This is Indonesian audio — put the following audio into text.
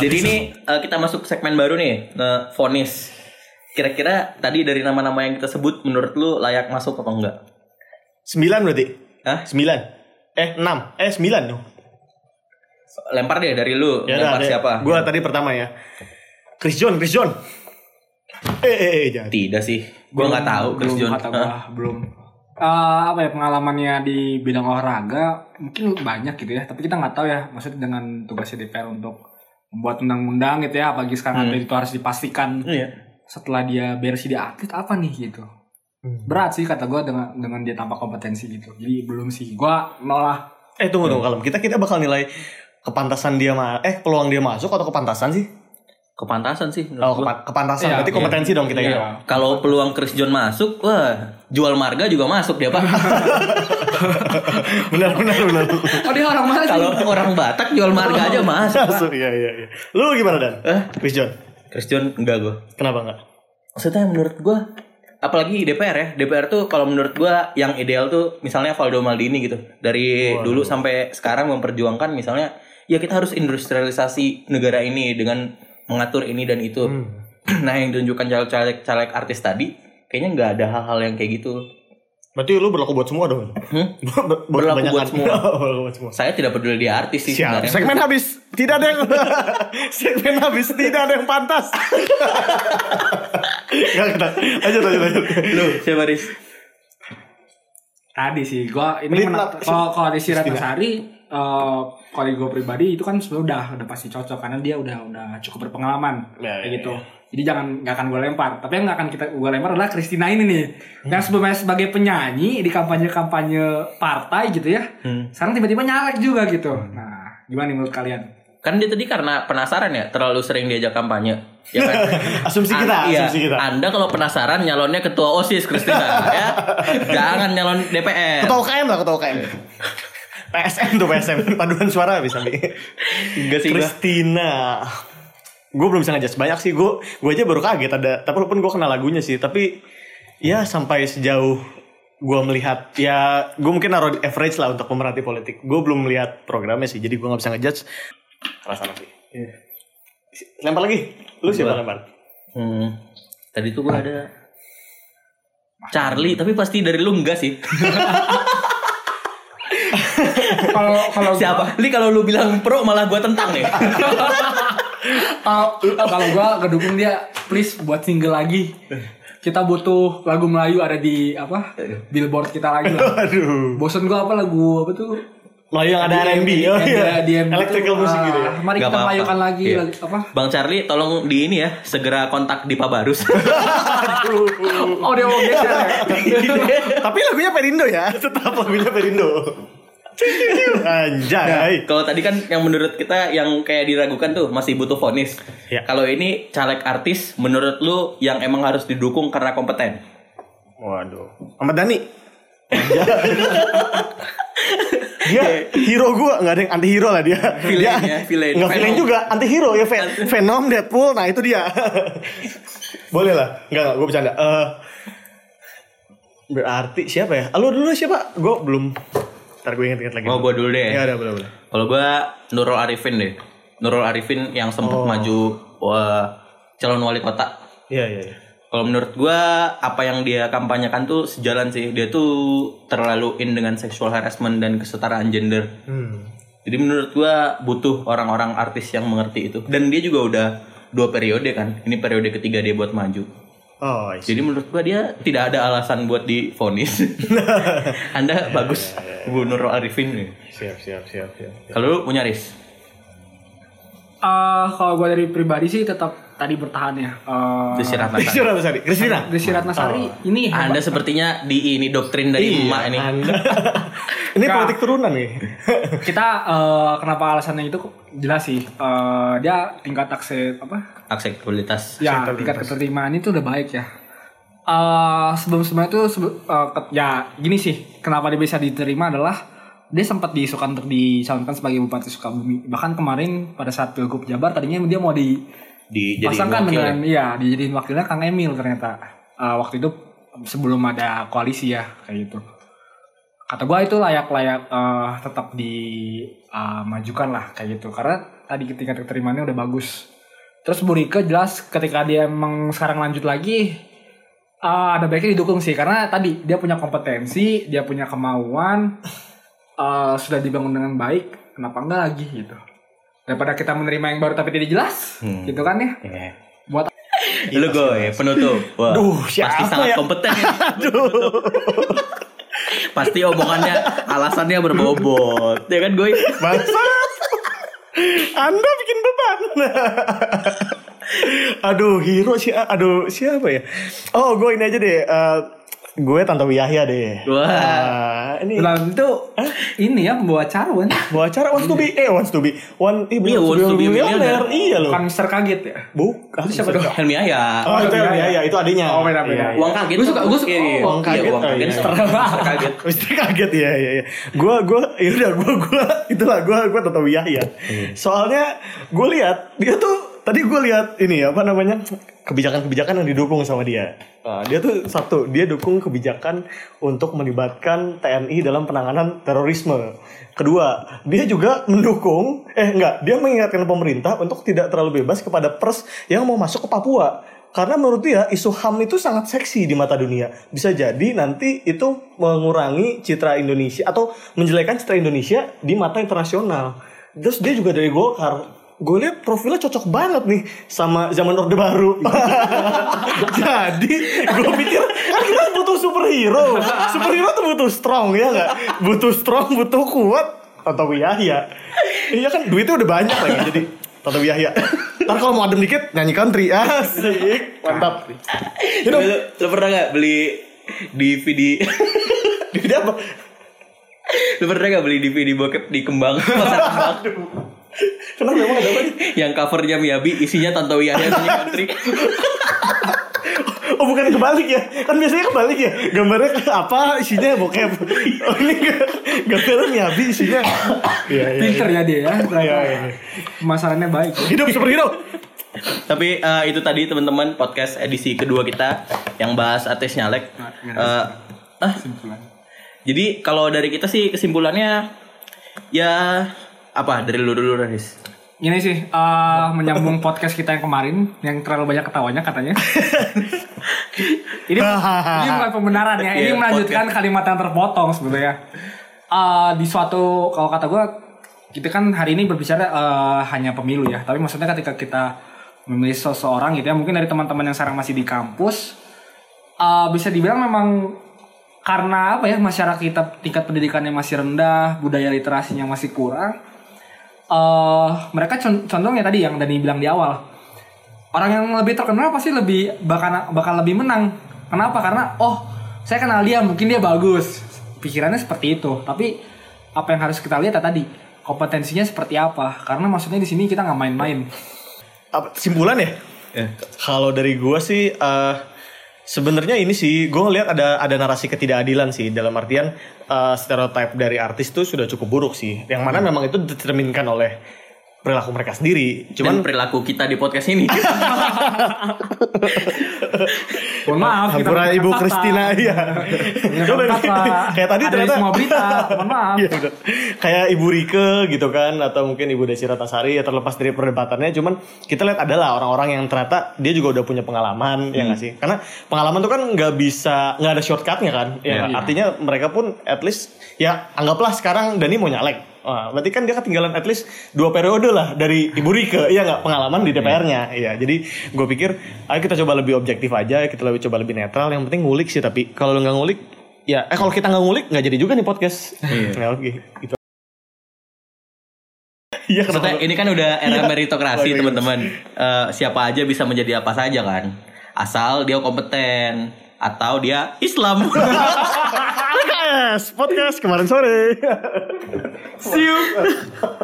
Jadi ini eh, kita masuk segmen baru nih, nge vonis. Kira-kira tadi dari nama-nama yang kita sebut menurut lu layak masuk apa enggak? Sembilan berarti? Hah? Sembilan? Eh enam? Eh sembilan dong. Lempar deh dari lu, Ya lempar udah, siapa? Gue tadi pertama ya. Chris John, Chris John. Eh, eh, eh jangan. Tidak sih. Gua nggak tahu Chris belum John. kata gua, belum Eh, apa ya pengalamannya di bidang olahraga mungkin banyak gitu ya tapi kita nggak tahu ya maksudnya dengan tugasnya DPR untuk membuat undang-undang gitu ya apalagi sekarang Hmm. atlet itu harus dipastikan Iya. setelah dia beres jadi atlet apa nih gitu Hmm. berat sih kata gue dengan dengan dia tanpa kompetensi gitu jadi belum sih gue nolak Eh tunggu tunggu kalem. Kita kita bakal nilai kepantasan dia ma eh peluang dia masuk atau kepantasan sih? Kepantasan sih Oh, kepa- kepantasan. Iya, Berarti iya. kompetensi dong kita Iya. ya. Kalau peluang Chris John masuk, wah, jual marga juga masuk dia, Pak. benar benar benar. oh dia orang mana sih Kalau orang Batak jual marga aja Pak. Masuk iya iya iya. Lu gimana Dan? Eh? Chris John. Chris John enggak gua. Kenapa enggak? Maksudnya menurut gua apalagi DPR ya. DPR tuh kalau menurut gua yang ideal tuh misalnya Valdo Maldini gitu. Dari Waduh. dulu sampai sekarang memperjuangkan misalnya ya kita harus industrialisasi negara ini dengan mengatur ini dan itu. Hmm. Nah, yang ditunjukkan caleg-caleg caleg artis tadi kayaknya nggak ada hal-hal yang kayak gitu. Berarti lu berlaku buat semua dong. Hmm? Ber- Berlaku buat semua. Oh, berlaku buat semua. Saya tidak peduli dia artis sih Siap. sebenarnya. Segmen habis. Tidak ada yang segmen habis. Tidak ada yang pantas. Enggak kita. Lanjut lanjut lanjut. Lu siapa Riz? tadi sih gue ini kalau kalau di Sirat Kristina. Nasari eh kalau gue pribadi itu kan sebenarnya udah udah pasti cocok karena dia udah udah cukup berpengalaman Ya, kayak ya, gitu jadi jangan nggak akan gue lempar tapi yang nggak akan kita gue lempar adalah Kristina ini nih yang sebelumnya sebagai penyanyi di kampanye kampanye partai gitu ya Hmm. sekarang tiba-tiba nyalek juga gitu nah gimana nih menurut kalian Kan dia tadi karena penasaran ya, terlalu sering diajak kampanye. Ya kan? Asumsi kita, An- iya. asumsi kita. Anda kalau penasaran nyalonnya ketua OSIS Kristina ya. Jangan nyalon DPR. Ketua UKM lah ketua UKM. PSM tuh PSM paduan suara bisa nih. Enggak sih. Kristina. Gue belum bisa ngejudge banyak sih. Gue gue aja baru kaget ada. Tapi walaupun gue kenal lagunya sih. Tapi ya sampai sejauh gue melihat ya gue mungkin naruh di average lah untuk pemerhati politik. Gue belum melihat programnya sih. Jadi gue nggak bisa ngejudge. Rasa sih. Lempar lagi. Lu siapa lempar? Hmm. Tadi tuh gua ada Charlie, tapi pasti dari lu enggak sih. kalau kalau Siapa? Li kalau lu bilang pro malah gua tentang nih. kalau kalau gue kedukung dia please buat single lagi kita butuh lagu Melayu ada di apa billboard kita lagi lah Aduh. bosen gue apa lagu apa tuh Melayu yang ada R&B. Oh iya. di- Electrical itu, music ah, gitu ya. mari Nggak kita melayukan lagi Iya. lagi- apa Bang Charlie tolong di ini ya, segera kontak di Pabarus. oh dia mau geser ya Tapi lagunya Perindo ya, tetap lagunya Perindo. Anjay. Kalau tadi kan yang menurut kita yang kayak diragukan tuh masih butuh vonis. Ya. Kalau ini caleg artis menurut lu yang emang harus didukung karena kompeten. Waduh. Ahmad Dhani. dia hero gua nggak ada yang anti hero lah dia. Villain dia ya, villain. Nggak villain juga, anti hero ya Ven Venom, Deadpool, nah itu dia. Boleh lah, nggak nggak, gue bercanda. Eh, berarti siapa ya? Lu dulu siapa? Gue belum. Ntar gue inget-inget lagi. Mau gua dulu deh. Ya udah boleh boleh. Kalau gua Nurul Arifin deh. Nurul Arifin yang sempat Oh. maju wah, calon wali kota. Iya iya. iya. Kalau menurut gua apa yang dia kampanyekan tuh sejalan sih. Dia tuh terlalu in dengan sexual harassment dan kesetaraan gender. Hmm. Jadi menurut gua butuh orang-orang artis yang mengerti itu. Dan dia juga udah dua periode kan. Ini periode ketiga dia buat maju. Oh. Jadi menurut gua dia tidak ada alasan buat difonis. Anda bagus, Bu Nurul Arifin. siap siap siap siap. Kalau lu punya Riz? Eh, kalau gue dari pribadi sih tetap tadi bertahan ya Eh, Desi Ratnasari. Desi Ratnasari, Kristina. Desi Ratnasari ini hebat. Anda sepertinya di ini doktrin dari emak ini. Anda. ini Nggak. politik turunan nih. kita eh, kenapa alasannya itu jelas sih Eh, dia tingkat akses apa Akseptabilitas. ya tingkat keterterimaan itu udah baik ya Eh sebelum sebelumnya itu sebe- eh, ke- ya gini sih kenapa dia bisa diterima adalah dia sempat diisukan untuk dicalonkan sebagai bupati Sukabumi bahkan kemarin pada saat pilgub Jabar tadinya dia mau di Pasangkan dengan iya dijadiin wakilnya Kang Emil ternyata. Eh, waktu itu sebelum ada koalisi ya kayak gitu. Kata gue itu layak-layak eh, tetap dimajukan lah kayak gitu. Karena tadi tingkat keterimaannya udah bagus. Terus Burike jelas ketika dia emang sekarang lanjut lagi eh, ada baiknya didukung sih. Karena tadi dia punya kompetensi dia punya kemauan eh, sudah dibangun dengan baik kenapa enggak lagi gitu daripada kita menerima yang baru tapi tidak jelas Hmm. gitu kan ya Iya. buat Lu gue penutup. Wah, Duh, pasti sangat ya? kompeten ya. pasti omongannya alasannya berbobot. Ya kan gue? Bangsa. Anda bikin beban. aduh, hero sih. Aduh, siapa ya? Oh, gue ini aja deh. Eh, gue Tantowi Yahya deh. Wah. Ah, ini Nah, itu ini ya pembawa acara kan mau acara wants to be eh wants to be one eh, Iya, wants to be millionaire. iya loh bukan Mister Kaget ya bukan Itu siapa dong? Helmi Ayah. oh itu iya, ya ya itu adanya Oh, beda, beda. Iya, iya. Uang kaget. Gue suka- gue suka- Iya, oh, uang kaget. uang kaget. iya. Mister Mister kaget. Mesti kaget ya ya ya. Gua gua ya udah gua gua itulah gua gua tetap Yahya. Soalnya gue lihat dia tuh tadi gue lihat ini apa namanya kebijakan-kebijakan yang didukung sama dia. Nah, dia tuh satu dia dukung kebijakan untuk melibatkan TNI dalam penanganan terorisme. Kedua, dia juga mendukung eh enggak, dia mengingatkan pemerintah untuk tidak terlalu bebas kepada pers yang mau masuk ke Papua. Karena menurut dia isu HAM itu sangat seksi di mata dunia. Bisa jadi nanti itu mengurangi citra Indonesia atau menjelekan citra Indonesia di mata internasional. Terus dia juga dari Golkar. Gue lihat profilnya cocok banget nih sama zaman Orde Baru. jadi gue pikir kan kita butuh superhero. Superhero tuh butuh strong ya nggak? Butuh strong, butuh kuat. Toto Yahya. Iya kan duitnya udah banyak lagi jadi Toto Yahya. Ntar kalau mau adem dikit nyanyi country asik mantap. You know, lu pernah gak beli DVD DVD apa? Lu pernah gak beli DVD bokep di Kembang Pasar Kembang Kenapa memang ada apa nih? Yang covernya Miyabi Isinya Tantowi Yahya Isinya country Oh bukan kebalik ya? Kan biasanya kebalik ya. Gambarnya apa isinya bokep. Oh ini gambarnya Miyabi isinya. Iya iya. pinter ya dia ya Iya iya. masalahnya baik ya. Hidup superhero. Tapi eh, itu tadi teman-teman podcast edisi kedua kita yang bahas artis nyalek. Eh, ah, jadi kalau dari kita sih kesimpulannya ya apa dari lu dulu Riz? Ini sih eh, menyambung podcast kita yang kemarin yang terlalu banyak ketawanya katanya. ini, ini bukan pembenaran ya, ini Iya, melanjutkan kalimat yang terpotong sebetulnya. Eh, di suatu kalau kata gue kita kan hari ini berbicara eh, hanya pemilu ya, tapi maksudnya ketika kita memilih seseorang gitu ya, mungkin dari teman-teman yang sekarang masih di kampus eh, bisa dibilang memang karena apa ya masyarakat kita tingkat pendidikannya masih rendah, budaya literasinya masih kurang. Eh mereka con- contohnya tadi yang Dani bilang di awal. Orang yang lebih terkenal pasti lebih bakal bakal lebih menang. Kenapa? Karena oh, saya kenal dia, mungkin dia bagus. Pikirannya seperti itu. Tapi apa yang harus kita lihat ya tadi kompetensinya seperti apa? Karena maksudnya di sini kita nggak main-main. Apa simpulan ya? Kalau dari gua sih eh sebenarnya ini sih gue ngeliat ada ada narasi ketidakadilan sih dalam artian eh, stereotip dari artis tuh sudah cukup buruk sih. Yang mana memang itu dicerminkan oleh perilaku mereka sendiri. Cuman Cuman perilaku kita di podcast ini. Mohon maaf, kita Hampura bukan Ibu. Kristina iya. Ya, Coba kayak tadi Ada ternyata semua berita. Mohon maaf. Bener. kayak Ibu Rike gitu kan atau mungkin Ibu Desi Ratnasari ya terlepas dari perdebatannya cuman kita lihat adalah orang-orang yang ternyata dia juga udah punya pengalaman ya nggak sih karena pengalaman tuh kan nggak bisa nggak ada shortcutnya kan ya nggak? artinya mereka pun at least ya anggaplah sekarang Dani mau nyalek Wah, berarti kan dia ketinggalan at least dua periode lah dari Ibu Rike, iya nggak pengalaman di DPR-nya, iya. Jadi gue pikir, ayo kita coba lebih objektif aja, kita lebih coba lebih netral. Yang penting ngulik sih, tapi kalau lu nggak ngulik, ya, eh kalau kita nggak ngulik nggak jadi juga nih podcast. Iya, oke. Gitu. Iya, Maksudnya ini kan udah era Iya. meritokrasi iya. teman-teman. Eh, siapa aja bisa menjadi apa saja kan. Asal dia kompeten atau dia Islam. Podcast, podcast kemarin sore. See you.